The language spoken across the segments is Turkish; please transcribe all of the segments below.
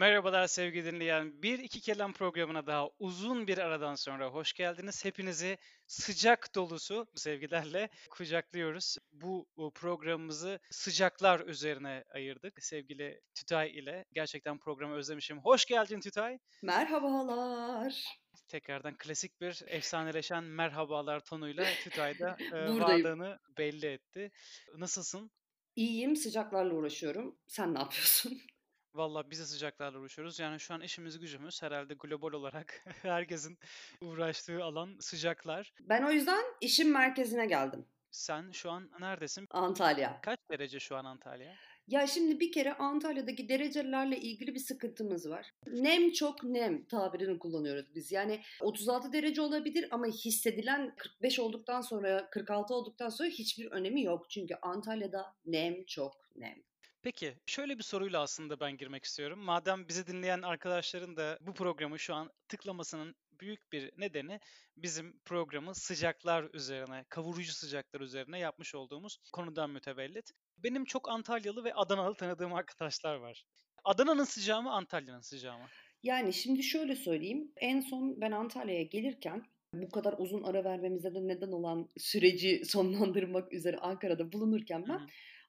Merhabalar sevgili dinleyen. Bir iki kelam programına daha uzun bir aradan sonra hoş geldiniz. Hepinizi sıcak dolusu sevgilerle kucaklıyoruz. Bu, programımızı sıcaklar üzerine ayırdık sevgili Tütay ile. Gerçekten programı özlemişim. Hoş geldin Tütay. Merhabalar. Tekrardan klasik bir efsaneleşen merhabalar tonuyla Tütay'da e, varlığını belli etti. Nasılsın? İyiyim, sıcaklarla uğraşıyorum. Sen ne yapıyorsun? Valla biz de sıcaklarla uğraşıyoruz. Yani şu an işimiz gücümüz herhalde global olarak herkesin uğraştığı alan sıcaklar. Ben o yüzden işin merkezine geldim. Sen şu an neredesin? Antalya. Kaç derece şu an Antalya? Ya şimdi bir kere Antalya'daki derecelerle ilgili bir sıkıntımız var. Nem çok nem tabirini kullanıyoruz biz. Yani 36 derece olabilir ama hissedilen 45 olduktan sonra 46 olduktan sonra hiçbir önemi yok. Çünkü Antalya'da nem çok nem. Peki şöyle bir soruyla aslında ben girmek istiyorum. Madem bizi dinleyen arkadaşların da bu programı şu an tıklamasının büyük bir nedeni bizim programı sıcaklar üzerine, kavurucu sıcaklar üzerine yapmış olduğumuz konudan mütevellit. Benim çok Antalyalı ve Adanalı tanıdığım arkadaşlar var. Adana'nın sıcağı mı, Antalya'nın sıcağı mı? Yani şimdi şöyle söyleyeyim. En son ben Antalya'ya gelirken bu kadar uzun ara vermemize de neden olan süreci sonlandırmak üzere Ankara'da bulunurken ben Hı-hı.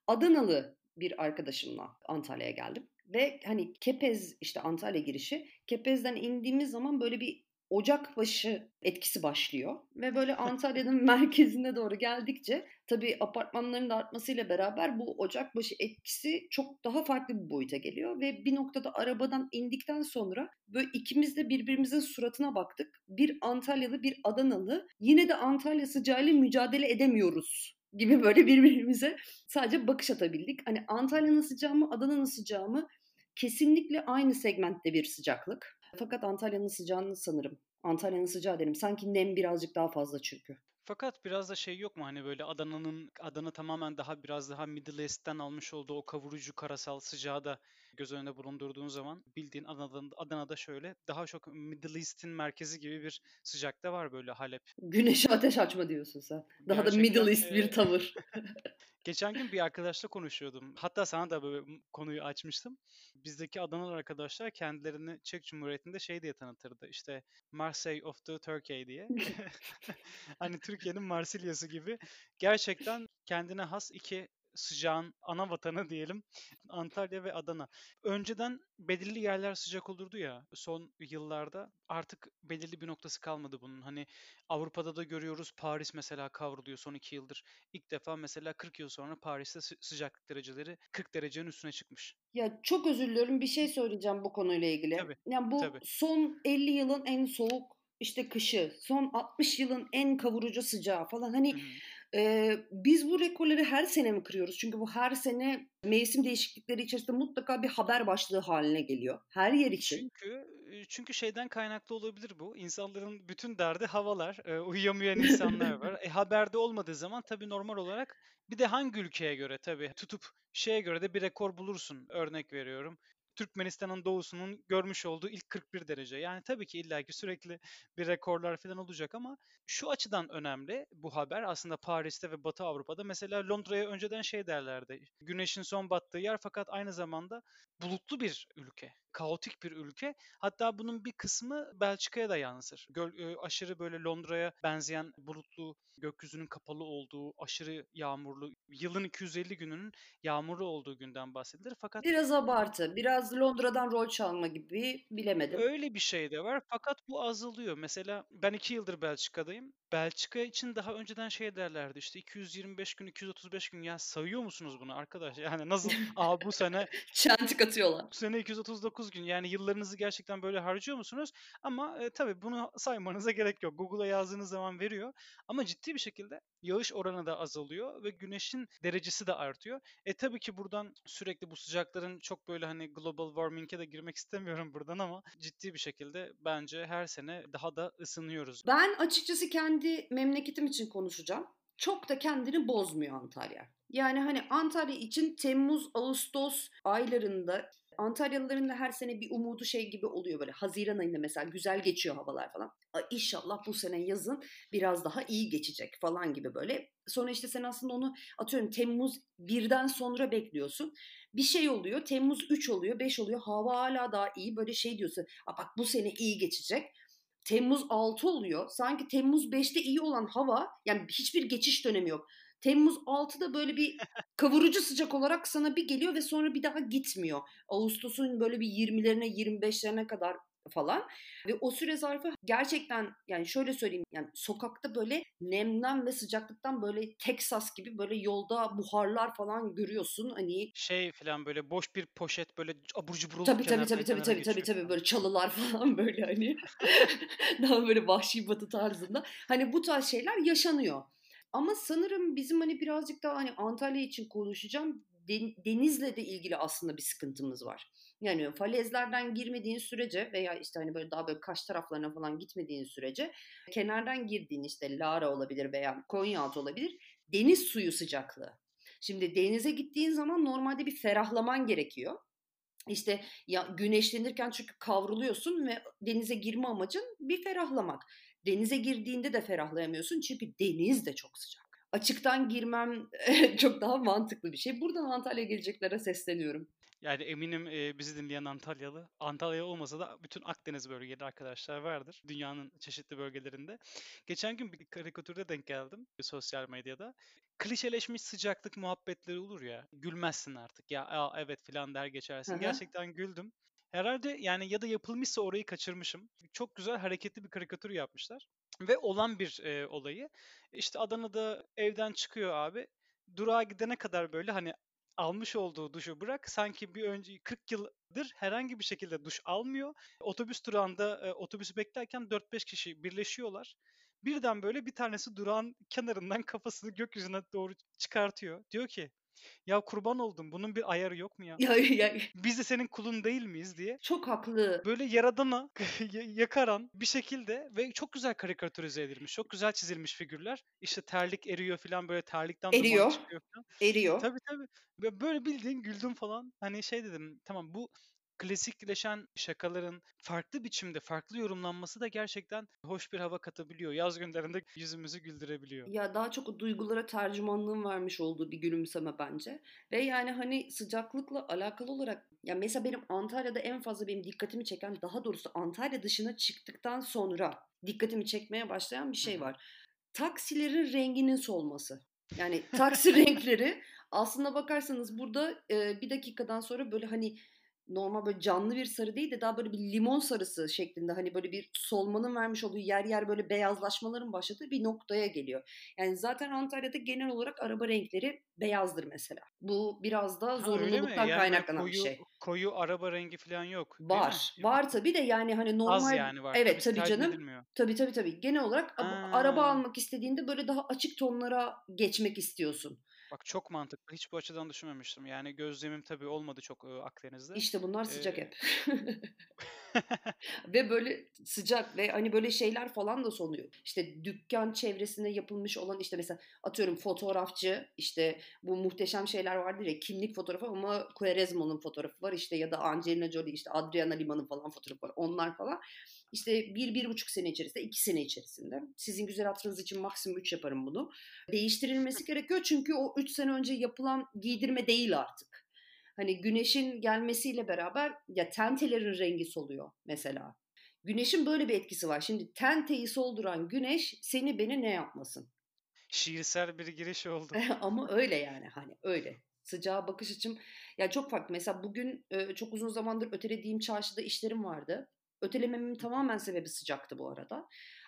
Adanalı bir arkadaşımla Antalya'ya geldim. Ve hani Kepez işte Antalya girişi. Kepez'den indiğimiz zaman böyle bir Ocakbaşı etkisi başlıyor. Ve böyle Antalya'nın merkezine doğru geldikçe tabii apartmanların da artmasıyla beraber bu Ocakbaşı etkisi çok daha farklı bir boyuta geliyor. Ve bir noktada arabadan indikten sonra böyle ikimiz de birbirimizin suratına baktık. Bir Antalyalı bir Adanalı yine de Antalya sıcağıyla mücadele edemiyoruz gibi böyle birbirimize sadece bakış atabildik. Hani Antalya'nın sıcağı Adana'nın sıcağı kesinlikle aynı segmentte bir sıcaklık. Fakat Antalya'nın sıcağını sanırım. Antalya'nın sıcağı derim. Sanki nem birazcık daha fazla çünkü. Fakat biraz da şey yok mu hani böyle Adana'nın Adana tamamen daha biraz daha Middle East'ten almış olduğu o kavurucu karasal sıcağı da göz önünde bulundurduğun zaman bildiğin Adana'da, Adana'da şöyle daha çok Middle East'in merkezi gibi bir sıcakta var böyle Halep. Güneşe ateş açma diyorsun sen. Daha Gerçekten, da Middle East e, bir tavır. Geçen gün bir arkadaşla konuşuyordum. Hatta sana da böyle konuyu açmıştım. Bizdeki Adanalı arkadaşlar kendilerini Çek Cumhuriyeti'nde şey diye tanıtırdı. İşte Marseille of the Turkey diye. hani Türkiye'nin Marsilya'sı gibi. Gerçekten kendine has iki sıcağın ana vatanı diyelim Antalya ve Adana. Önceden belirli yerler sıcak olurdu ya son yıllarda artık belirli bir noktası kalmadı bunun. Hani Avrupa'da da görüyoruz Paris mesela kavruluyor son iki yıldır. İlk defa mesela 40 yıl sonra Paris'te sıcaklık dereceleri 40 derecenin üstüne çıkmış. Ya çok özür diliyorum bir şey söyleyeceğim bu konuyla ilgili. Tabii, yani bu tabii. son 50 yılın en soğuk işte kışı, son 60 yılın en kavurucu sıcağı falan hani hmm ee, biz bu rekorları her sene mi kırıyoruz? Çünkü bu her sene mevsim değişiklikleri içerisinde mutlaka bir haber başlığı haline geliyor. Her yer için. Çünkü çünkü şeyden kaynaklı olabilir bu. İnsanların bütün derdi havalar. E, uyuyamayan insanlar var. E, haberde olmadığı zaman tabii normal olarak bir de hangi ülkeye göre tabii tutup şeye göre de bir rekor bulursun. Örnek veriyorum. Türkmenistan'ın doğusunun görmüş olduğu ilk 41 derece. Yani tabii ki illaki sürekli bir rekorlar falan olacak ama şu açıdan önemli bu haber aslında Paris'te ve Batı Avrupa'da. Mesela Londra'ya önceden şey derlerdi. Güneşin son battığı yer fakat aynı zamanda bulutlu bir ülke kaotik bir ülke. Hatta bunun bir kısmı Belçika'ya da yansır. Göl, e, aşırı böyle Londra'ya benzeyen bulutlu, gökyüzünün kapalı olduğu, aşırı yağmurlu, yılın 250 gününün yağmurlu olduğu günden bahsedilir. Fakat biraz abartı, biraz Londra'dan rol çalma gibi bilemedim. Öyle bir şey de var. Fakat bu azalıyor. Mesela ben iki yıldır Belçika'dayım. Belçika için daha önceden şey derlerdi işte 225 gün 235 gün ya sayıyor musunuz bunu arkadaş? Yani nasıl aa bu sene çentik atıyorlar. Bu sene 239 gün yani yıllarınızı gerçekten böyle harcıyor musunuz? Ama e, tabii bunu saymanıza gerek yok. Google'a yazdığınız zaman veriyor. Ama ciddi bir şekilde yağış oranı da azalıyor ve güneşin derecesi de artıyor. E tabii ki buradan sürekli bu sıcakların çok böyle hani global warming'e de girmek istemiyorum buradan ama ciddi bir şekilde bence her sene daha da ısınıyoruz. Ben açıkçası kendi memleketim için konuşacağım. Çok da kendini bozmuyor Antalya. Yani hani Antalya için Temmuz, Ağustos aylarında Antalyalıların da her sene bir umudu şey gibi oluyor böyle. Haziran ayında mesela güzel geçiyor havalar falan. İnşallah bu sene yazın biraz daha iyi geçecek falan gibi böyle. Sonra işte sen aslında onu atıyorum Temmuz 1'den sonra bekliyorsun. Bir şey oluyor. Temmuz 3 oluyor, 5 oluyor. Hava hala daha iyi. Böyle şey diyorsun. bak bu sene iyi geçecek. Temmuz 6 oluyor. Sanki Temmuz 5'te iyi olan hava yani hiçbir geçiş dönemi yok. Temmuz 6'da böyle bir kavurucu sıcak olarak sana bir geliyor ve sonra bir daha gitmiyor. Ağustos'un böyle bir 20'lerine 25'lerine kadar falan. Ve o süre zarfı gerçekten yani şöyle söyleyeyim yani sokakta böyle nemden ve sıcaklıktan böyle Texas gibi böyle yolda buharlar falan görüyorsun. Hani şey falan böyle boş bir poşet böyle abur cubur tabii tabii tabii tabii tabii tabii tabii böyle çalılar falan böyle hani. Daha böyle vahşi batı tarzında. Hani bu tarz şeyler yaşanıyor. Ama sanırım bizim hani birazcık daha hani Antalya için konuşacağım. Denizle de ilgili aslında bir sıkıntımız var. Yani falezlerden girmediğin sürece veya işte hani böyle daha böyle kaş taraflarına falan gitmediğin sürece kenardan girdiğin işte Lara olabilir veya Konyaaltı olabilir. Deniz suyu sıcaklığı. Şimdi denize gittiğin zaman normalde bir ferahlaman gerekiyor. İşte ya güneşlenirken çünkü kavruluyorsun ve denize girme amacın bir ferahlamak. Denize girdiğinde de ferahlayamıyorsun çünkü deniz de çok sıcak. Açıktan girmem çok daha mantıklı bir şey. Buradan Antalya'ya geleceklere sesleniyorum. Yani eminim e, bizi dinleyen Antalyalı, Antalya olmasa da bütün Akdeniz bölgeli arkadaşlar vardır. Dünyanın çeşitli bölgelerinde. Geçen gün bir karikatürde denk geldim sosyal medyada. Klişeleşmiş sıcaklık muhabbetleri olur ya. Gülmezsin artık. Ya Aa, evet filan der geçersin. Hı-hı. Gerçekten güldüm. Herhalde yani ya da yapılmışsa orayı kaçırmışım. Çok güzel hareketli bir karikatür yapmışlar. Ve olan bir e, olayı. İşte Adana'da evden çıkıyor abi. Durağa gidene kadar böyle hani almış olduğu duşu bırak sanki bir önce 40 yıldır herhangi bir şekilde duş almıyor. Otobüs durağında e, otobüsü beklerken 4-5 kişi birleşiyorlar. Birden böyle bir tanesi durağın kenarından kafasını gökyüzüne doğru çıkartıyor. Diyor ki ya kurban oldum bunun bir ayarı yok mu ya? Ya, ya. Biz de senin kulun değil miyiz diye. Çok haklı. Böyle yaradana yakaran bir şekilde ve çok güzel karikatürize edilmiş. Çok güzel çizilmiş figürler. İşte terlik eriyor falan böyle terlikten eriyor. çıkıyor falan. Eriyor. Tabii tabii. Böyle bildiğin güldüm falan. Hani şey dedim tamam bu klasikleşen şakaların farklı biçimde, farklı yorumlanması da gerçekten hoş bir hava katabiliyor. Yaz günlerinde yüzümüzü güldürebiliyor. Ya daha çok duygulara tercümanlığın vermiş olduğu bir gülümseme bence. Ve yani hani sıcaklıkla alakalı olarak ya mesela benim Antalya'da en fazla benim dikkatimi çeken daha doğrusu Antalya dışına çıktıktan sonra dikkatimi çekmeye başlayan bir şey var. Taksilerin renginin solması. Yani taksi renkleri aslında bakarsanız burada e, bir dakikadan sonra böyle hani normal böyle canlı bir sarı değil de daha böyle bir limon sarısı şeklinde hani böyle bir solmanın vermiş olduğu yer yer böyle beyazlaşmaların başladığı bir noktaya geliyor. Yani zaten Antalya'da genel olarak araba renkleri beyazdır mesela. Bu biraz da zorunluluktan yani kaynaklanan koyu, bir şey. Koyu araba rengi falan yok. Var. Var tabii de yani hani normal. Az yani var. Evet tabii, tabii canım. Edilmiyor. Tabii tabii tabii. Genel olarak ha. araba almak istediğinde böyle daha açık tonlara geçmek istiyorsun. Bak çok mantıklı. Hiç bu açıdan düşünmemiştim. Yani gözlemim tabii olmadı çok e, Akdeniz'de. İşte bunlar sıcak ee... hep. ve böyle sıcak ve hani böyle şeyler falan da sonuyor. İşte dükkan çevresinde yapılmış olan işte mesela atıyorum fotoğrafçı işte bu muhteşem şeyler vardır ya kimlik fotoğrafı ama Quaresma'nın fotoğrafı var işte ya da Angelina Jolie işte Adriana Lima'nın falan fotoğrafı var. Onlar falan işte bir, bir buçuk sene içerisinde, iki sene içerisinde. Sizin güzel hatırınız için maksimum üç yaparım bunu. Değiştirilmesi gerekiyor çünkü o üç sene önce yapılan giydirme değil artık. Hani güneşin gelmesiyle beraber ya tentelerin rengi soluyor mesela. Güneşin böyle bir etkisi var. Şimdi tenteyi solduran güneş seni beni ne yapmasın? Şiirsel bir giriş oldu. Ama öyle yani hani öyle. Sıcağa bakış açım ya çok farklı. Mesela bugün çok uzun zamandır ötelediğim çarşıda işlerim vardı. Ötelememin tamamen sebebi sıcaktı bu arada.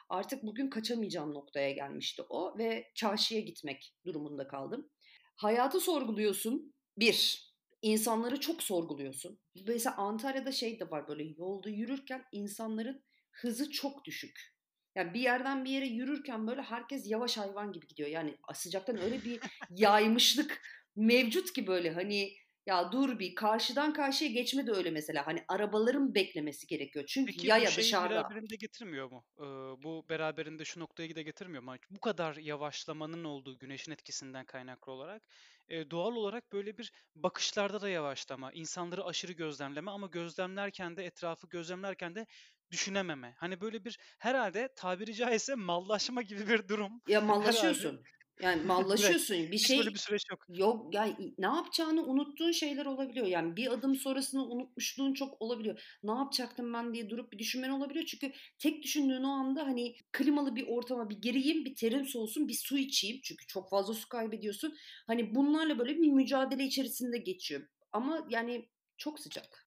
Artık bugün kaçamayacağım noktaya gelmişti o ve çarşıya gitmek durumunda kaldım. Hayatı sorguluyorsun. Bir, insanları çok sorguluyorsun. Mesela Antalya'da şey de var böyle yolda yürürken insanların hızı çok düşük. Yani bir yerden bir yere yürürken böyle herkes yavaş hayvan gibi gidiyor. Yani sıcaktan öyle bir yaymışlık mevcut ki böyle hani Ya dur bir karşıdan karşıya geçme de öyle mesela. Hani arabaların beklemesi gerekiyor. Çünkü Peki bu yaya şeyi dışarıda. beraberinde getirmiyor mu? Eee, bu beraberinde şu noktayı da getirmiyor mu? Hani bu kadar yavaşlamanın olduğu güneşin etkisinden kaynaklı olarak eee, doğal olarak böyle bir bakışlarda da yavaşlama, insanları aşırı gözlemleme ama gözlemlerken de etrafı gözlemlerken de düşünememe. Hani böyle bir herhalde tabiri caizse mallaşma gibi bir durum. Ya mallaşıyorsun. Yani mallaşıyorsun. Bir hiç böyle şey bir süreç yok. yok ya i- ne yapacağını unuttuğun şeyler olabiliyor. Yani bir adım sonrasını unutmuşluğun çok olabiliyor. Ne yapacaktım ben diye durup bir düşünmen olabiliyor. Çünkü tek düşündüğün o anda hani klimalı bir ortama bir gireyim, bir terim soğusun, bir su içeyim. Çünkü çok fazla su kaybediyorsun. Hani bunlarla böyle bir mücadele içerisinde geçiyor. Ama yani çok sıcak.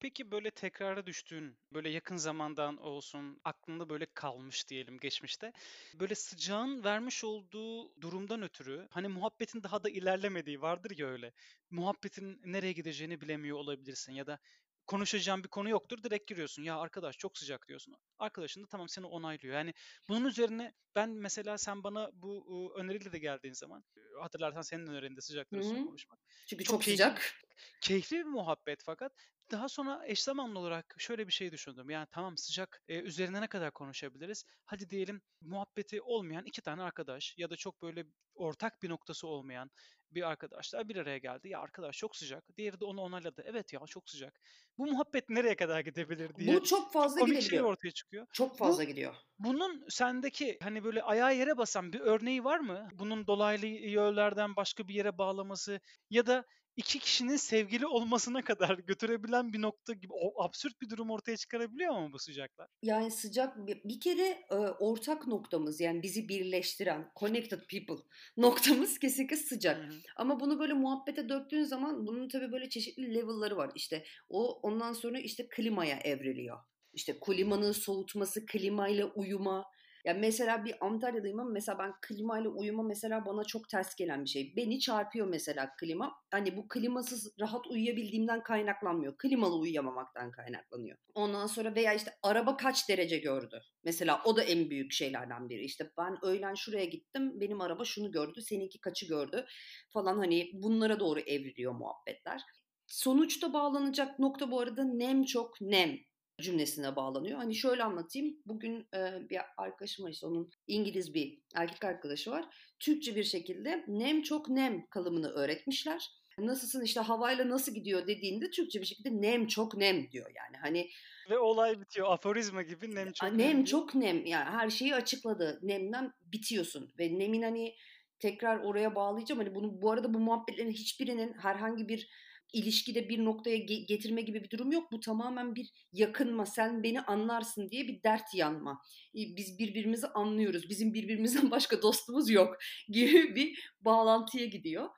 Peki böyle tekrara düştüğün, böyle yakın zamandan olsun, aklında böyle kalmış diyelim geçmişte. Böyle sıcağın vermiş olduğu durumdan ötürü hani muhabbetin daha da ilerlemediği vardır ya öyle. Muhabbetin nereye gideceğini bilemiyor olabilirsin ya da konuşacağın bir konu yoktur direkt giriyorsun. Ya arkadaş çok sıcak diyorsun. Arkadaşın da tamam seni onaylıyor. Yani bunun üzerine ben mesela sen bana bu ıı, öneriyle de geldiğin zaman hatırlarsan senin önerinde sıcaklar Hı üstüne konuşmak. Çünkü Çok çok keyifli sıcak. Keyifli bir muhabbet fakat daha sonra eş zamanlı olarak şöyle bir şey düşündüm. Yani tamam sıcak e, üzerine ne kadar konuşabiliriz? Hadi diyelim muhabbeti olmayan iki tane arkadaş ya da çok böyle ortak bir noktası olmayan bir arkadaşlar bir araya geldi. Ya arkadaş çok sıcak. Diğeri de onu onayladı. Evet ya çok sıcak. Bu muhabbet nereye kadar gidebilir diye Bu çok fazla gidebiliyor. ortaya çıkıyor. Çok Bu fazla gidiyor. bunun sendeki hani böyle ayağa yere basan bir örneği var mı? Bunun dolaylı yollardan başka bir yere bağlaması ya da iki kişinin sevgili olmasına kadar götürebilen bir nokta gibi o absürt bir durum ortaya çıkarabiliyor mu bu sıcaklar? Yani sıcak bir, bir kere e, ortak noktamız yani bizi birleştiren connected people noktamız kesinlikle sıcak. hı. Ama bunu böyle muhabbete döktüğün zaman bunun tabii böyle çeşitli level'ları var. İşte o ondan sonra işte klimaya evriliyor. İşte klimanın soğutması, klimayla uyuma. Ya mesela bir Antalya'dayım ama mesela ben klimayla uyuma mesela bana çok ters gelen bir şey. Beni çarpıyor mesela klima. Hani bu klimasız rahat uyuyabildiğimden kaynaklanmıyor. Klimalı uyuyamamaktan kaynaklanıyor. Ondan sonra veya işte araba kaç derece gördü? Mesela o da en büyük şeylerden biri. İşte ben öğlen şuraya gittim. Benim araba şunu gördü. Seninki kaçı gördü? Falan hani bunlara doğru evriliyor muhabbetler. Sonuçta bağlanacak nokta bu arada nem çok nem cümlesine bağlanıyor. Hani şöyle anlatayım. Bugün e, bir arkadaşım var işte onun İngiliz bir erkek arkadaşı var. Türkçe bir şekilde nem çok nem kalıbını öğretmişler. Nasılsın işte havayla nasıl gidiyor dediğinde Türkçe bir şekilde nem çok nem diyor yani. Hani Ve olay bitiyor. Aforizma gibi nem çok nem nem çok nem yani her şeyi açıkladı. Nemden bitiyorsun ve nemin hani tekrar oraya bağlayacağım. Hani bunu bu arada bu muhabbetlerin hiçbirinin herhangi bir ilişkide bir noktaya ge- getirme gibi bir durum yok. Bu tamamen bir yakınma, sen beni anlarsın diye bir dert yanma. Biz birbirimizi anlıyoruz. Bizim birbirimizden başka dostumuz yok gibi bir bağlantıya gidiyor.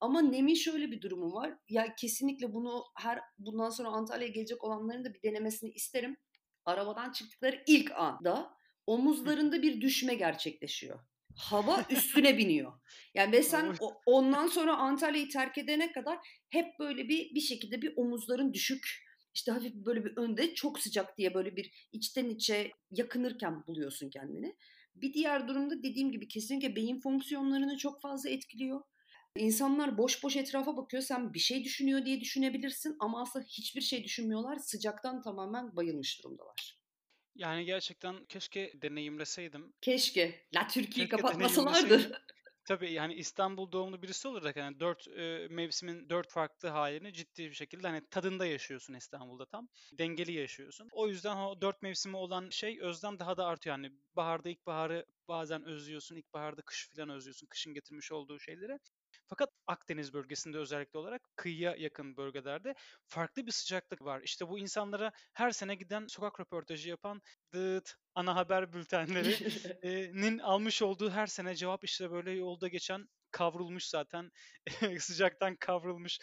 Ama Nem'in şöyle bir durumu var. Ya kesinlikle bunu her bundan sonra Antalya'ya gelecek olanların da bir denemesini isterim. Arabadan çıktıkları ilk anda omuzlarında bir düşme gerçekleşiyor. Hava üstüne biniyor. Yani ve sen o- ondan sonra Antalya'yı terk edene kadar hep böyle bir bir şekilde bir omuzların düşük işte hafif böyle bir önde çok sıcak diye böyle bir içten içe yakınırken buluyorsun kendini. Bir diğer durumda dediğim gibi kesinlikle beyin fonksiyonlarını çok fazla etkiliyor. İnsanlar boş boş etrafa bakıyor. Sen bir şey düşünüyor diye düşünebilirsin ama aslında hiçbir şey düşünmüyorlar. Sıcaktan tamamen bayılmış durumdalar. Yani gerçekten keşke deneyimleseydim. Keşke. La Türkiye'yi kapatmasalardı. Tabii yani İstanbul doğumlu birisi olarak hani dört e, mevsimin dört farklı halini ciddi bir şekilde hani tadında yaşıyorsun İstanbul'da tam. Dengeli yaşıyorsun. O yüzden o dört mevsimi olan şey özlem daha da artıyor. Yani baharda ilkbaharı bazen özlüyorsun. İlkbaharda kış falan özlüyorsun. Kışın getirmiş olduğu şeyleri. Fakat Akdeniz bölgesinde özellikle olarak kıyıya yakın bölgelerde farklı bir sıcaklık var. İşte bu insanlara her sene giden sokak röportajı yapan dıt ana haber bültenlerinin almış olduğu her sene cevap işte böyle yolda geçen kavrulmuş zaten sıcaktan kavrulmuş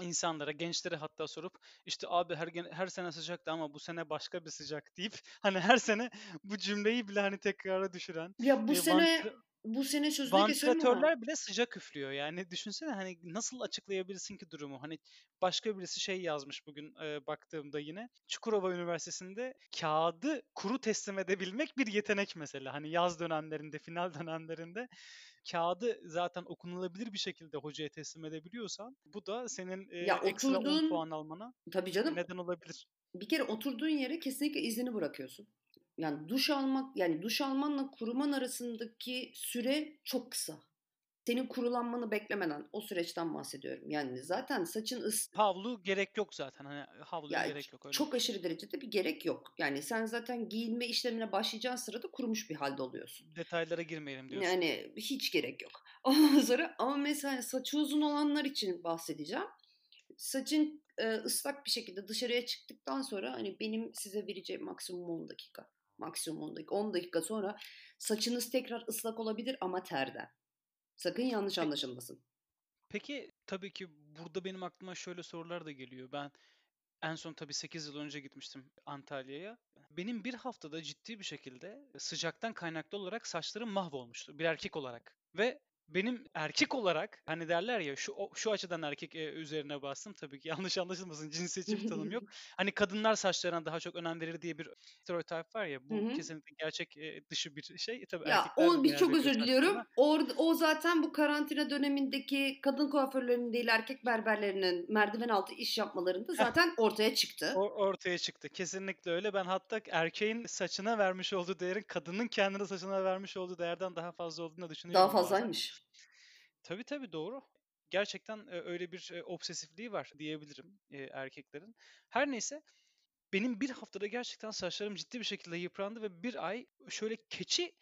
insanlara, gençlere hatta sorup işte abi her her sene sıcaktı ama bu sene başka bir sıcak deyip hani her sene bu cümleyi bile hani tekrara düşüren ya bu e, sene bu sene sözünü kesiyorum bile sıcak üflüyor. Yani düşünsene hani nasıl açıklayabilirsin ki durumu? Hani başka birisi şey yazmış bugün e, baktığımda yine. Çukurova Üniversitesi'nde kağıdı kuru teslim edebilmek bir yetenek mesela. Hani yaz dönemlerinde, final dönemlerinde kağıdı zaten okunulabilir bir şekilde hocaya teslim edebiliyorsan bu da senin e, Ya ekstra 10 oturduğun puan almana tabii canım neden olabilir. bir kere oturduğun yere kesinlikle izini bırakıyorsun. Yani duş almak yani duş almanla kuruman arasındaki süre çok kısa. Senin kurulanmanı beklemeden o süreçten bahsediyorum. Yani zaten saçın ıs Havlu gerek yok zaten. Hani havluya ya gerek yok öyle. çok aşırı derecede bir gerek yok. Yani sen zaten giyinme işlemine başlayacağın sırada kurumuş bir halde oluyorsun. Detaylara girmeyelim diyorsun. Yani hiç gerek yok. Ondan sonra ama mesela saçı uzun olanlar için bahsedeceğim. Saçın e, ıslak bir şekilde dışarıya çıktıktan sonra hani benim size vereceğim maksimum 10 dakika. Maksimum 10 dakika. 10 dakika sonra saçınız tekrar ıslak olabilir ama terden. Sakın yanlış Peki, anlaşılmasın. peki tabii ki burada benim aklıma şöyle sorular da geliyor. Ben en son tabii 8 yıl önce gitmiştim Antalya'ya. Benim bir haftada ciddi bir şekilde sıcaktan kaynaklı olarak saçlarım mahvolmuştu bir erkek olarak. Ve benim erkek olarak hani derler ya şu şu açıdan erkek e, üzerine bastım tabii ki yanlış anlaşılmasın cinsiyetçi bir tanım yok. Hani kadınlar saçlarına daha çok önem verir diye bir stereotip var ya bu hı. kesinlikle gerçek e, dışı bir şey. Tabii Ya o bir çok özür diliyorum. Orada o zaten bu karantina dönemindeki kadın kuaförlerinin değil erkek berberlerinin merdiven altı iş yapmalarında zaten ortaya çıktı. o ortaya çıktı. Kesinlikle öyle. Ben hatta erkeğin saçına vermiş olduğu değerin kadının kendine saçına vermiş olduğu değerden daha fazla olduğunu da Daha düşünüyorum bazen. fazlaymış. Tabii tabii doğru. Gerçekten öyle bir obsesifliği var diyebilirim erkeklerin. Her neyse benim bir haftada gerçekten saçlarım ciddi bir şekilde yıprandı ve bir ay şöyle keçi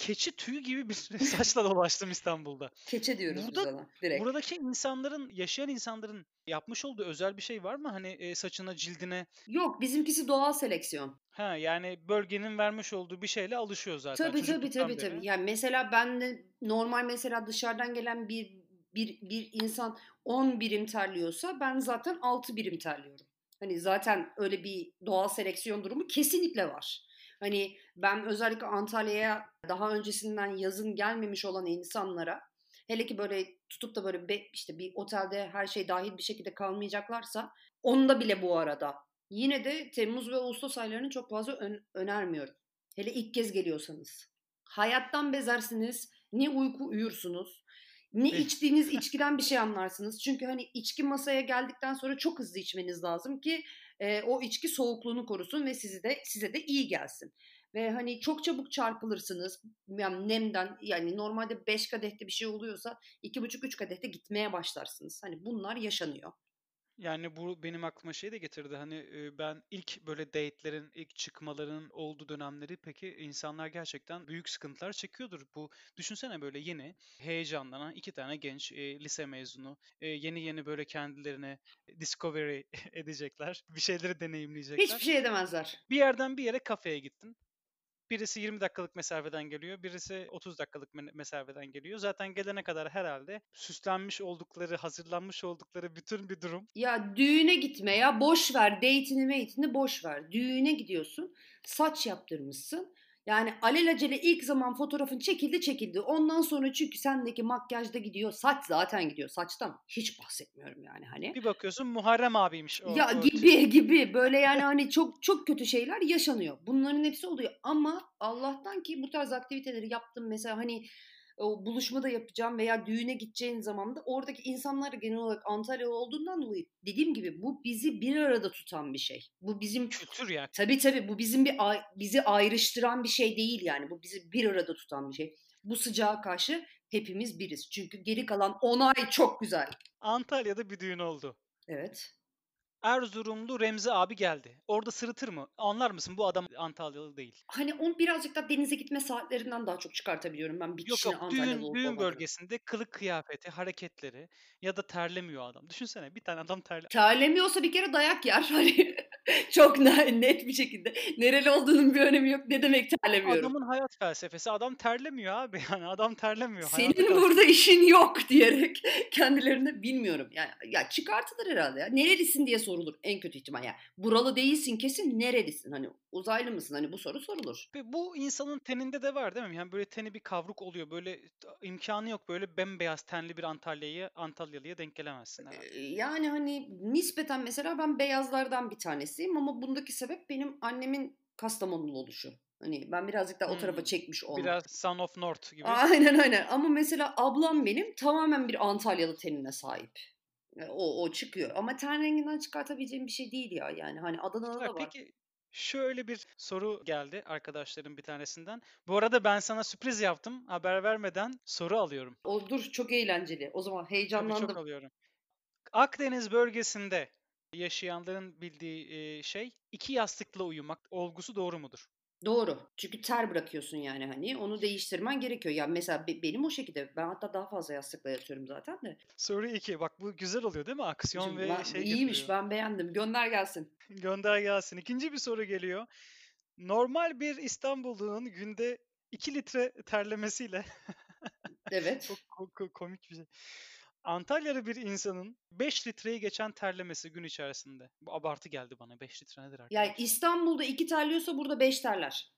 keçi tüyü gibi bir saçla dolaştım İstanbul'da. Keçe diyoruz biz Burada ona direkt. buradaki insanların, yaşayan insanların yapmış olduğu özel bir şey var mı? Hani e, saçına, cildine Yok bizimkisi doğal seleksiyon. ha yani bölgenin vermiş olduğu bir şeyle alışıyor zaten Tabii tabii tabii tabii. Yani mesela ben de normal mesela dışarıdan gelen bir bir bir insan 10 birim terliyorsa ben zaten 6 birim terliyorum. Hani zaten öyle bir doğal seleksiyon durumu kesinlikle var. Hani ben özellikle Antalya'ya daha öncesinden yazın gelmemiş olan insanlara hele ki böyle tutup da böyle be, işte bir otelde her şey dahil bir şekilde kalmayacaklarsa onda bile bu arada yine de Temmuz ve Ağustos aylarını çok fazla ön- önermiyorum. Hele ilk kez geliyorsanız. Hayattan bezersiniz, ne uyku uyursunuz, ne içtiğiniz içkiden bir şey anlarsınız. Çünkü hani içki masaya geldikten sonra çok hızlı içmeniz lazım ki e, o içki soğukluğunu korusun ve sizi de size de iyi gelsin. Ve hani çok çabuk çarpılırsınız. Yani nemden yani normalde 5 kadehte bir şey oluyorsa 2,5-3 kadehte gitmeye başlarsınız. Hani bunlar yaşanıyor. Yani bu benim aklıma şey de getirdi. Hani ben ilk böyle date'lerin, ilk çıkmaların olduğu dönemleri peki insanlar gerçekten büyük sıkıntılar çekiyordur. Bu düşünsene böyle yeni heyecanlanan iki tane genç e, lise mezunu e, yeni yeni böyle kendilerine discovery edecekler. Bir şeyleri deneyimleyecekler. Hiçbir şey edemezler. Bir yerden bir yere kafeye gittin. Birisi 20 dakikalık mesafeden geliyor, birisi 30 dakikalık me- mesafeden geliyor. Zaten gelene kadar herhalde süslenmiş oldukları, hazırlanmış oldukları bütün bir durum. Ya düğüne gitme ya boş ver date'ini mate'ini boş ver. Düğüne gidiyorsun saç yaptırmışsın. Yani alelacele ilk zaman fotoğrafın çekildi çekildi. Ondan sonra çünkü sendeki makyajda gidiyor. Saç zaten gidiyor. Saçtan hiç bahsetmiyorum yani hani. Bir bakıyorsun Muharrem abiymiş o. Ya o gibi gibi böyle yani hani çok çok kötü şeyler yaşanıyor. Bunların hepsi oluyor ama Allah'tan ki bu tarz aktiviteleri yaptım mesela hani o buluşma da yapacağım veya düğüne gideceğin zaman da oradaki insanlar genel olarak Antalya olduğundan dolayı dediğim gibi bu bizi bir arada tutan bir şey. Bu bizim kültür yani. tabii tabii bu bizim bir bizi ayrıştıran bir şey değil yani. Bu bizi bir arada tutan bir şey. Bu sıcağa karşı hepimiz biriz. Çünkü geri kalan 10 ay çok güzel. Antalya'da bir düğün oldu. Evet. Erzurumlu Remzi abi geldi. Orada sırıtır mı? Anlar mısın bu adam Antalyalı değil. Hani onu birazcık da denize gitme saatlerinden daha çok çıkartabiliyorum ben bir Yok kişinin yok Antalyalı düğün, düğün bölgesinde kılık kıyafeti, hareketleri ya da terlemiyor adam. Düşünsene bir tane adam terle. Terlemiyorsa bir kere dayak yer. Hani çok ne- net bir şekilde. Nereli olduğunun bir önemi yok. Ne demek terlemiyorum? Adamın hayat felsefesi adam terlemiyor abi yani adam terlemiyor. Senin burada işin yok diyerek kendilerine bilmiyorum. Yani ya çıkartılır herhalde ya. Nerelisin diye sorulur en kötü ihtimal ya. Buralı değilsin kesin nerelisin hani uzaylı mısın? Hani bu soru sorulur. Bu insanın teninde de var değil mi? Yani böyle teni bir kavruk oluyor. Böyle imkanı yok böyle bembeyaz tenli bir Antalya'ya Antalyalıya denk gelemezsin herhalde. Yani hani nispeten mesela ben beyazlardan bir tanesiyim ama bundaki sebep benim annemin Kastamonulu oluşu. Hani ben birazcık daha hmm. o tarafa çekmiş olmak. Biraz Son of North gibi. Aynen aynen. Ama mesela ablam benim tamamen bir Antalyalı tenine sahip. O, o çıkıyor. Ama ten renginden çıkartabileceğim bir şey değil ya. Yani hani Adana'da da var. Peki şöyle bir soru geldi arkadaşlarım bir tanesinden. Bu arada ben sana sürpriz yaptım. Haber vermeden soru alıyorum. O dur çok eğlenceli. O zaman heyecanlandım. Tabii çok alıyorum. Akdeniz bölgesinde yaşayanların bildiği şey iki yastıkla uyumak olgusu doğru mudur? Doğru. Çünkü ter bırakıyorsun yani hani onu değiştirmen gerekiyor. Yani mesela be- benim o şekilde ben hatta daha fazla yastıkla yatıyorum zaten de. Soru 2. Bak bu güzel oluyor değil mi? Aksiyon Şimdi ve ben, şey İyiymiş getiriyor. ben beğendim. Gönder gelsin. Gönder gelsin. İkinci bir soru geliyor. Normal bir İstanbullu'nun günde 2 litre terlemesiyle Evet. Çok komik bir şey. Antalyalı bir insanın 5 litreyi geçen terlemesi gün içerisinde. Bu abartı geldi bana. 5 litre nedir arkadaşlar? Yani İstanbul'da 2 terliyorsa burada 5 terler.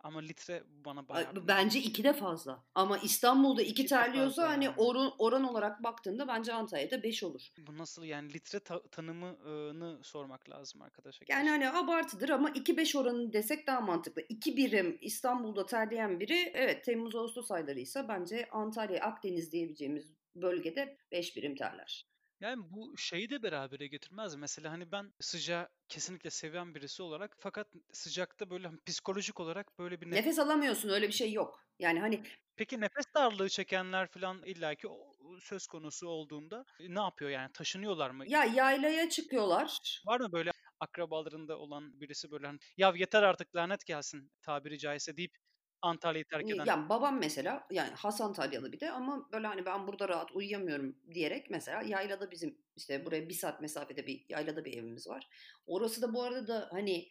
Ama litre bana bayağı... Bence 2 de fazla. Ama İstanbul'da 2 terliyorsa hani yani. oran, oran olarak baktığında bence Antalya'da 5 olur. Bu nasıl yani litre ta- tanımını sormak lazım arkadaşa. Yani hani abartıdır ama 2-5 oranı desek daha mantıklı. 2 birim İstanbul'da terleyen biri evet Temmuz-Ağustos ayları ise bence Antalya, Akdeniz diyebileceğimiz bölgede 5 birim terler. Yani bu şeyi de berabere getirmez Mesela hani ben sıcağı kesinlikle seven birisi olarak fakat sıcakta böyle hani psikolojik olarak böyle bir nefes... nefes alamıyorsun öyle bir şey yok. Yani hani Peki nefes darlığı çekenler falan illaki söz konusu olduğunda e, ne yapıyor yani taşınıyorlar mı? Ya yaylaya çıkıyorlar. Var mı böyle akrabalarında olan birisi böyle hani ya yeter artık lanet gelsin tabiri caizse deyip Antalya'yı terk eden. Yani babam mesela yani Has Antalyalı bir de ama böyle hani ben burada rahat uyuyamıyorum diyerek mesela yaylada bizim işte buraya bir saat mesafede bir yaylada bir evimiz var. Orası da bu arada da hani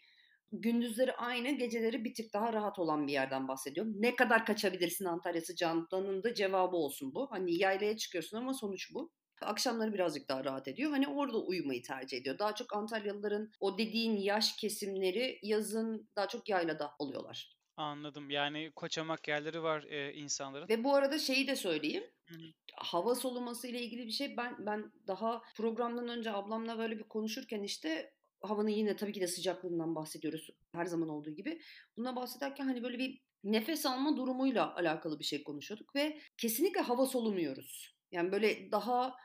gündüzleri aynı geceleri bir tık daha rahat olan bir yerden bahsediyorum. Ne kadar kaçabilirsin Antalya sıcağından da cevabı olsun bu. Hani yaylaya çıkıyorsun ama sonuç bu. Akşamları birazcık daha rahat ediyor. Hani orada uyumayı tercih ediyor. Daha çok Antalyalıların o dediğin yaş kesimleri yazın daha çok yaylada oluyorlar. Anladım. Yani koçamak yerleri var e, insanların. Ve bu arada şeyi de söyleyeyim. Hı-hı. Hava soluması ile ilgili bir şey ben ben daha programdan önce ablamla böyle bir konuşurken işte havanın yine tabii ki de sıcaklığından bahsediyoruz her zaman olduğu gibi. Bundan bahsederken hani böyle bir nefes alma durumuyla alakalı bir şey konuşuyorduk ve kesinlikle hava solumuyoruz. Yani böyle daha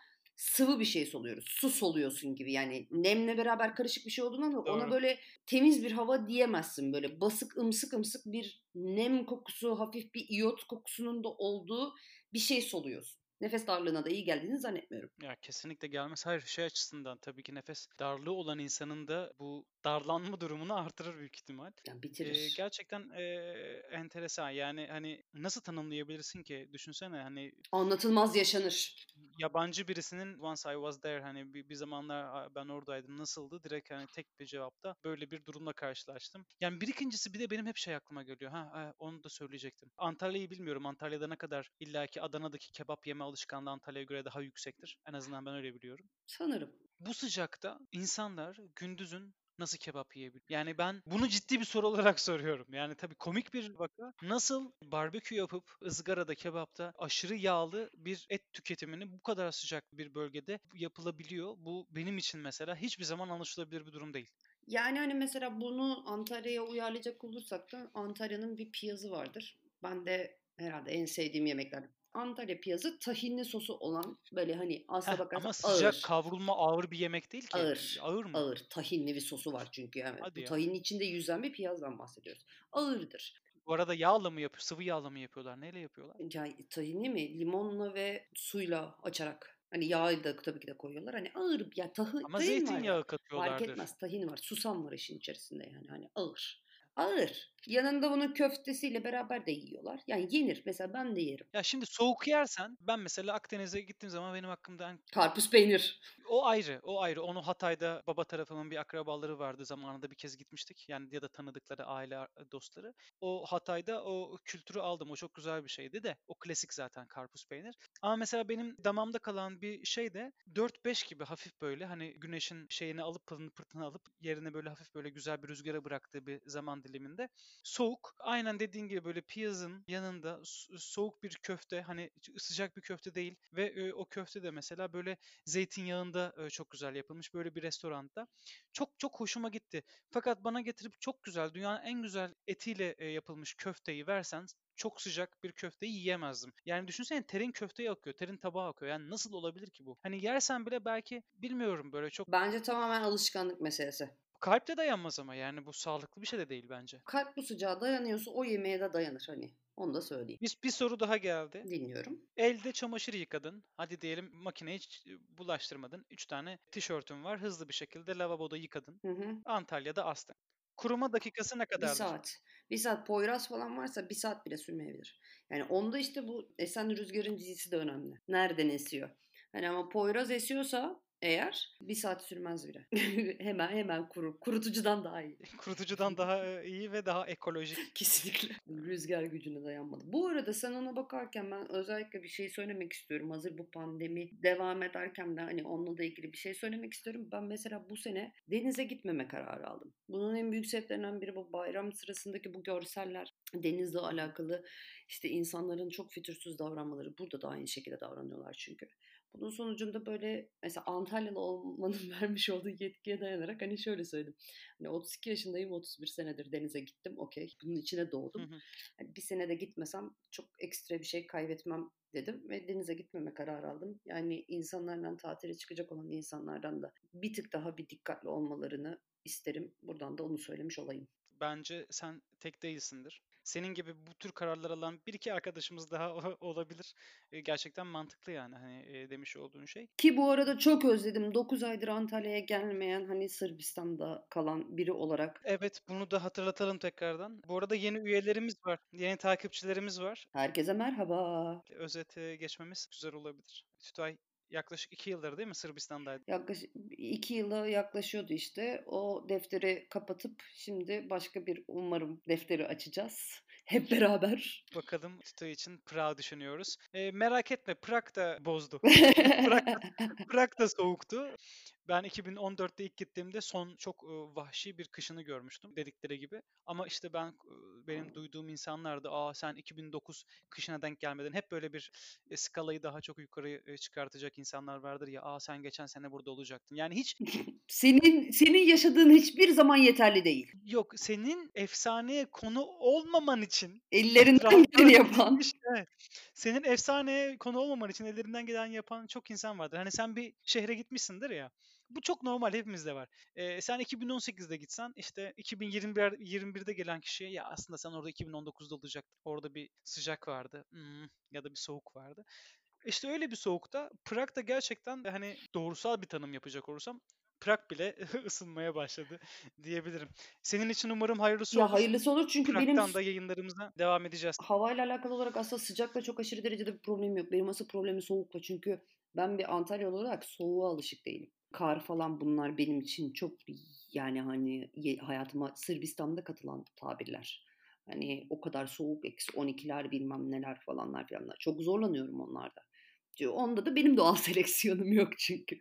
sıvı bir şey soluyoruz. Su soluyorsun gibi yani nemle beraber karışık bir şey olduğundan Doğru. ona böyle temiz bir hava diyemezsin. Böyle basık ımsık ımsık bir nem kokusu, hafif bir iyot kokusunun da olduğu bir şey soluyorsun nefes darlığına da iyi geldiğini zannetmiyorum. Ya kesinlikle gelmez. Hayır şey açısından tabii ki nefes darlığı olan insanın da bu darlanma durumunu artırır büyük ihtimal. Yani bitirir. Ee, gerçekten e, enteresan. Yani hani nasıl tanımlayabilirsin ki? Düşünsene hani anlatılmaz yaşanır. Yabancı birisinin once I was there hani bir, bir zamanlar ben oradaydım nasıldı? Direkt hani tek bir cevapta böyle bir durumla karşılaştım. Yani bir ikincisi bir de benim hep şey aklıma geliyor. Ha onu da söyleyecektim. Antalya'yı bilmiyorum. Antalya'da ne kadar illaki Adana'daki kebap yeme alışkanlığı Antalya'ya göre daha yüksektir. En azından ben öyle biliyorum. Sanırım. Bu sıcakta insanlar gündüzün nasıl kebap yiyebilir? Yani ben bunu ciddi bir soru olarak soruyorum. Yani tabii komik bir vaka. Nasıl barbekü yapıp ızgarada kebapta aşırı yağlı bir et tüketimini bu kadar sıcak bir bölgede yapılabiliyor? Bu benim için mesela hiçbir zaman anlaşılabilir bir durum değil. Yani hani mesela bunu Antalya'ya uyarlayacak olursak da Antalya'nın bir piyazı vardır. Ben de herhalde en sevdiğim yemekler Antalya piyazı tahinli sosu olan böyle hani aslına bakarsan Ama sıcak ağır. kavrulma ağır bir yemek değil ki. Ağır. Ağır mı? Ağır. Tahinli bir sosu var çünkü. Yani. Hadi Bu ya. tahinin içinde yüzen bir piyazdan bahsediyoruz. Ağırdır. Bu arada yağla mı yapıyor? Sıvı yağla mı yapıyorlar? Neyle yapıyorlar? Yani tahinli mi? Limonla ve suyla açarak. Hani yağı da tabii ki de koyuyorlar. Hani ağır ya tahı, Ama tahin zeytinyağı katıyorlardır. Fark etmez tahin var. Susam var işin içerisinde yani. Hani ağır. Ağır. Yanında bunun köftesiyle beraber de yiyorlar. Yani yenir. Mesela ben de yerim. Ya şimdi soğuk yersen ben mesela Akdeniz'e gittiğim zaman benim hakkımda en- Karpuz peynir. o ayrı, o ayrı. Onu Hatay'da baba tarafımın bir akrabaları vardı zamanında bir kez gitmiştik. Yani ya da tanıdıkları aile ar- dostları. O Hatay'da o kültürü aldım. O çok güzel bir şeydi de. O klasik zaten karpuz peynir. Ama mesela benim damamda kalan bir şey de 4-5 gibi hafif böyle hani güneşin şeyini alıp pılını pırtını alıp yerine böyle hafif böyle güzel bir rüzgara bıraktığı bir zaman diliminde soğuk aynen dediğin gibi böyle piyazın yanında so- soğuk bir köfte hani sıcak bir köfte değil ve o köfte de mesela böyle zeytinyağında e, çok güzel yapılmış böyle bir restoranda. Çok çok hoşuma gitti. Fakat bana getirip çok güzel dünyanın en güzel etiyle yapılmış köfteyi versen çok sıcak bir köfteyi yiyemezdim. Yani düşünsene terin köfteye akıyor, terin tabağa akıyor. Yani nasıl olabilir ki bu? Hani yersen bile belki bilmiyorum böyle çok Bence tamamen alışkanlık meselesi. Kalpte dayanmaz ama yani bu sağlıklı bir şey de değil bence. Kalp bu sıcağa dayanıyorsa o yemeğe de dayanır hani. Onu da söyleyeyim. Bir, bir soru daha geldi. Dinliyorum. Elde çamaşır yıkadın. Hadi diyelim makineye hiç bulaştırmadın. Üç tane tişörtün var. Hızlı bir şekilde lavaboda yıkadın. Hı hı. Antalya'da astın. Kuruma dakikası ne Bir kadardır? saat. Bir saat Poyraz falan varsa bir saat bile sürmeyebilir. Yani onda işte bu esen rüzgarın dizisi de önemli. Nereden esiyor? Hani ama Poyraz esiyorsa eğer bir saat sürmez bile. hemen hemen kurur. Kurutucudan daha iyi. Kurutucudan daha e, iyi ve daha ekolojik. Kesinlikle. Rüzgar gücüne dayanmadı. Bu arada sen ona bakarken ben özellikle bir şey söylemek istiyorum. Hazır bu pandemi devam ederken de hani onunla da ilgili bir şey söylemek istiyorum. Ben mesela bu sene denize gitmeme kararı aldım. Bunun en büyük sebeplerinden biri bu bayram sırasındaki bu görseller. Denizle alakalı işte insanların çok fütursuz davranmaları. Burada da aynı şekilde davranıyorlar çünkü. Bunun sonucunda böyle mesela Antalyalı olmanın vermiş olduğu yetkiye dayanarak hani şöyle söyledim. Hani 32 yaşındayım 31 senedir denize gittim okey. Bunun içine doğdum. Hı hı. Hani bir senede gitmesem çok ekstra bir şey kaybetmem dedim ve denize gitmeme kararı aldım. Yani insanlarla tatile çıkacak olan insanlardan da bir tık daha bir dikkatli olmalarını isterim. Buradan da onu söylemiş olayım. Bence sen tek değilsindir. Senin gibi bu tür kararlar alan bir iki arkadaşımız daha olabilir. E, Gerçekten mantıklı yani hani e, demiş olduğun şey. Ki bu arada çok özledim. 9 aydır Antalya'ya gelmeyen hani Sırbistan'da kalan biri olarak Evet bunu da hatırlatalım tekrardan. Bu arada yeni üyelerimiz var. Yeni takipçilerimiz var. herkese merhaba. Özete geçmemiz güzel olabilir. Tütay yaklaşık iki yıldır değil mi Sırbistan'daydı? Yaklaşık iki yıla yaklaşıyordu işte. O defteri kapatıp şimdi başka bir umarım defteri açacağız. Hep beraber. Bakalım Tütay için Prag düşünüyoruz. E, merak etme Prag da bozdu. Prag, Prag da soğuktu. Ben 2014'te ilk gittiğimde son çok vahşi bir kışını görmüştüm dedikleri gibi. Ama işte ben benim duyduğum insanlar da aa sen 2009 kışına denk gelmedin. Hep böyle bir e, skalayı daha çok yukarı e, çıkartacak insanlar vardır ya. Aa sen geçen sene burada olacaktın. Yani hiç senin senin yaşadığın hiçbir zaman yeterli değil. yok senin efsaneye konu olmaman için Ellerinden geleni yapan. İşte. Senin efsaneye konu olmaman için ellerinden gelen yapan çok insan vardır. Hani sen bir şehre gitmişsindir ya. Bu çok normal hepimizde var. Ee, sen 2018'de gitsen işte 2021 21'de gelen kişiye ya aslında sen orada 2019'da olacaktın. Orada bir sıcak vardı hmm, ya da bir soğuk vardı. İşte öyle bir soğukta Prag da gerçekten hani doğrusal bir tanım yapacak olursam Prag bile ısınmaya başladı diyebilirim. Senin için umarım hayırlısı Ya olur. hayırlısı olur çünkü benim Prag'dan da yayınlarımıza devam edeceğiz. havayla alakalı olarak aslında sıcakla çok aşırı derecede bir problemim yok. Benim asıl problemim soğukla çünkü ben bir Antalyalı olarak soğuğa alışık değilim. Kar falan bunlar benim için çok yani hani hayatıma Sırbistan'da katılan tabirler. Hani o kadar soğuk eksi 12'ler bilmem neler falanlar falanlar. Çok zorlanıyorum onlarda. Onda da benim doğal seleksiyonum yok çünkü.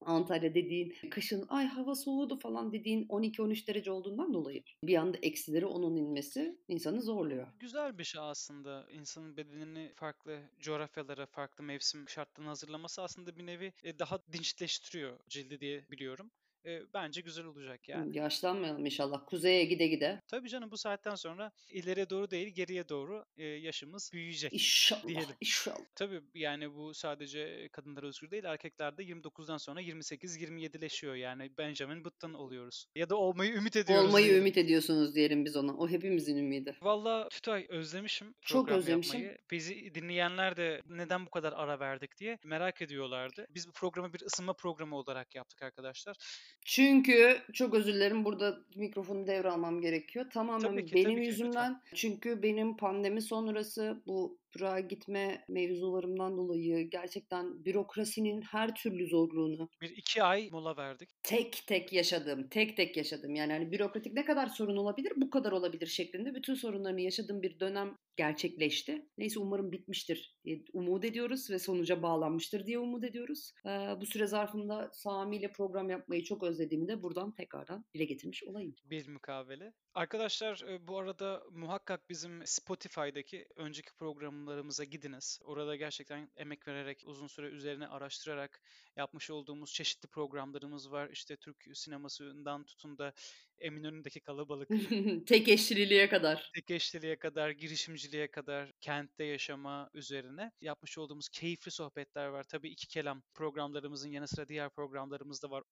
Antalya dediğin kışın ay hava soğudu falan dediğin 12-13 derece olduğundan dolayı bir anda eksileri onun inmesi insanı zorluyor. Güzel bir şey aslında. İnsanın bedenini farklı coğrafyalara, farklı mevsim şartlarına hazırlaması aslında bir nevi e, daha dinçleştiriyor cildi diye biliyorum. E, bence güzel olacak yani. Yaşlanmayalım inşallah. Kuzeye gide gide. Tabii canım bu saatten sonra ileriye doğru değil geriye doğru e, yaşımız büyüyecek İnşallah. diyelim. İnşallah. Tabii yani bu sadece kadınlara özgür değil. Erkeklerde 29'dan sonra 28-27'leşiyor. Yani Benjamin Button oluyoruz. Ya da olmayı ümit ediyoruz. Olmayı diyelim. ümit ediyorsunuz diyelim biz ona. O hepimizin ümidi. Valla Tütay özlemişim Çok özlemişim. yapmayı. Bizi dinleyenler de neden bu kadar ara verdik diye merak ediyorlardı. Biz bu programı bir ısınma programı olarak yaptık arkadaşlar. Çünkü çok özür dilerim burada mikrofonu devralmam gerekiyor. Tamamen Tabii ki, benim tabii ki, yüzümden. lütfen. Çünkü benim pandemi sonrası bu Prag'a gitme mevzularımdan dolayı gerçekten bürokrasinin her türlü zorluğunu Bir iki ay mola verdik. tek tek yaşadım. Tek tek yaşadım. Yani hani bürokratik ne kadar sorun olabilir bu kadar olabilir şeklinde bütün sorunlarını yaşadığım bir dönem gerçekleşti. Neyse umarım bitmiştir diye umut ediyoruz ve sonuca bağlanmıştır diye umut ediyoruz. Ee, bu süre zarfında Sami ile program yapmayı çok özlediğimi de buradan tekrardan dile getirmiş olayım. Bir mukavele. Arkadaşlar bu arada muhakkak bizim Spotify'daki önceki programlarımıza gidiniz. Orada gerçekten emek vererek, uzun süre üzerine araştırarak yapmış olduğumuz çeşitli programlarımız var. İşte Türk sinemasından tutun da Eminönü'ndeki kalabalık, Tek eşliliğe kadar. tek eşliliğe kadar, girişimciliğe kadar, kentte yaşama üzerine yapmış olduğumuz keyifli sohbetler var. Tabii iki kelam programlarımızın yanı sıra diğer programlarımız da var.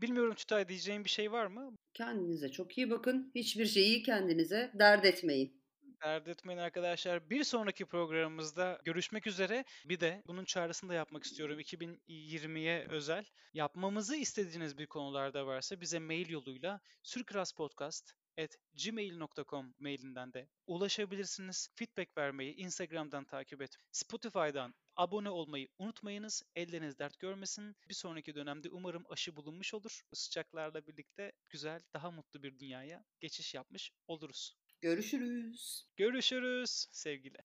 Bilmiyorum Tütay diyeceğin bir şey var mı? Kendinize çok iyi bakın. Hiçbir şeyi kendinize dert etmeyin. Dert arkadaşlar. Bir sonraki programımızda görüşmek üzere. Bir de bunun çağrısını da yapmak istiyorum. 2020'ye özel. Yapmamızı istediğiniz bir konularda varsa bize mail yoluyla surkraspodcast@gmail.com mailinden de ulaşabilirsiniz. Feedback vermeyi Instagram'dan takip et. Spotify'dan abone olmayı unutmayınız. Elleriniz dert görmesin. Bir sonraki dönemde umarım aşı bulunmuş olur. Sıcaklarla birlikte güzel, daha mutlu bir dünyaya geçiş yapmış oluruz. Görüşürüz. Görüşürüz sevgili.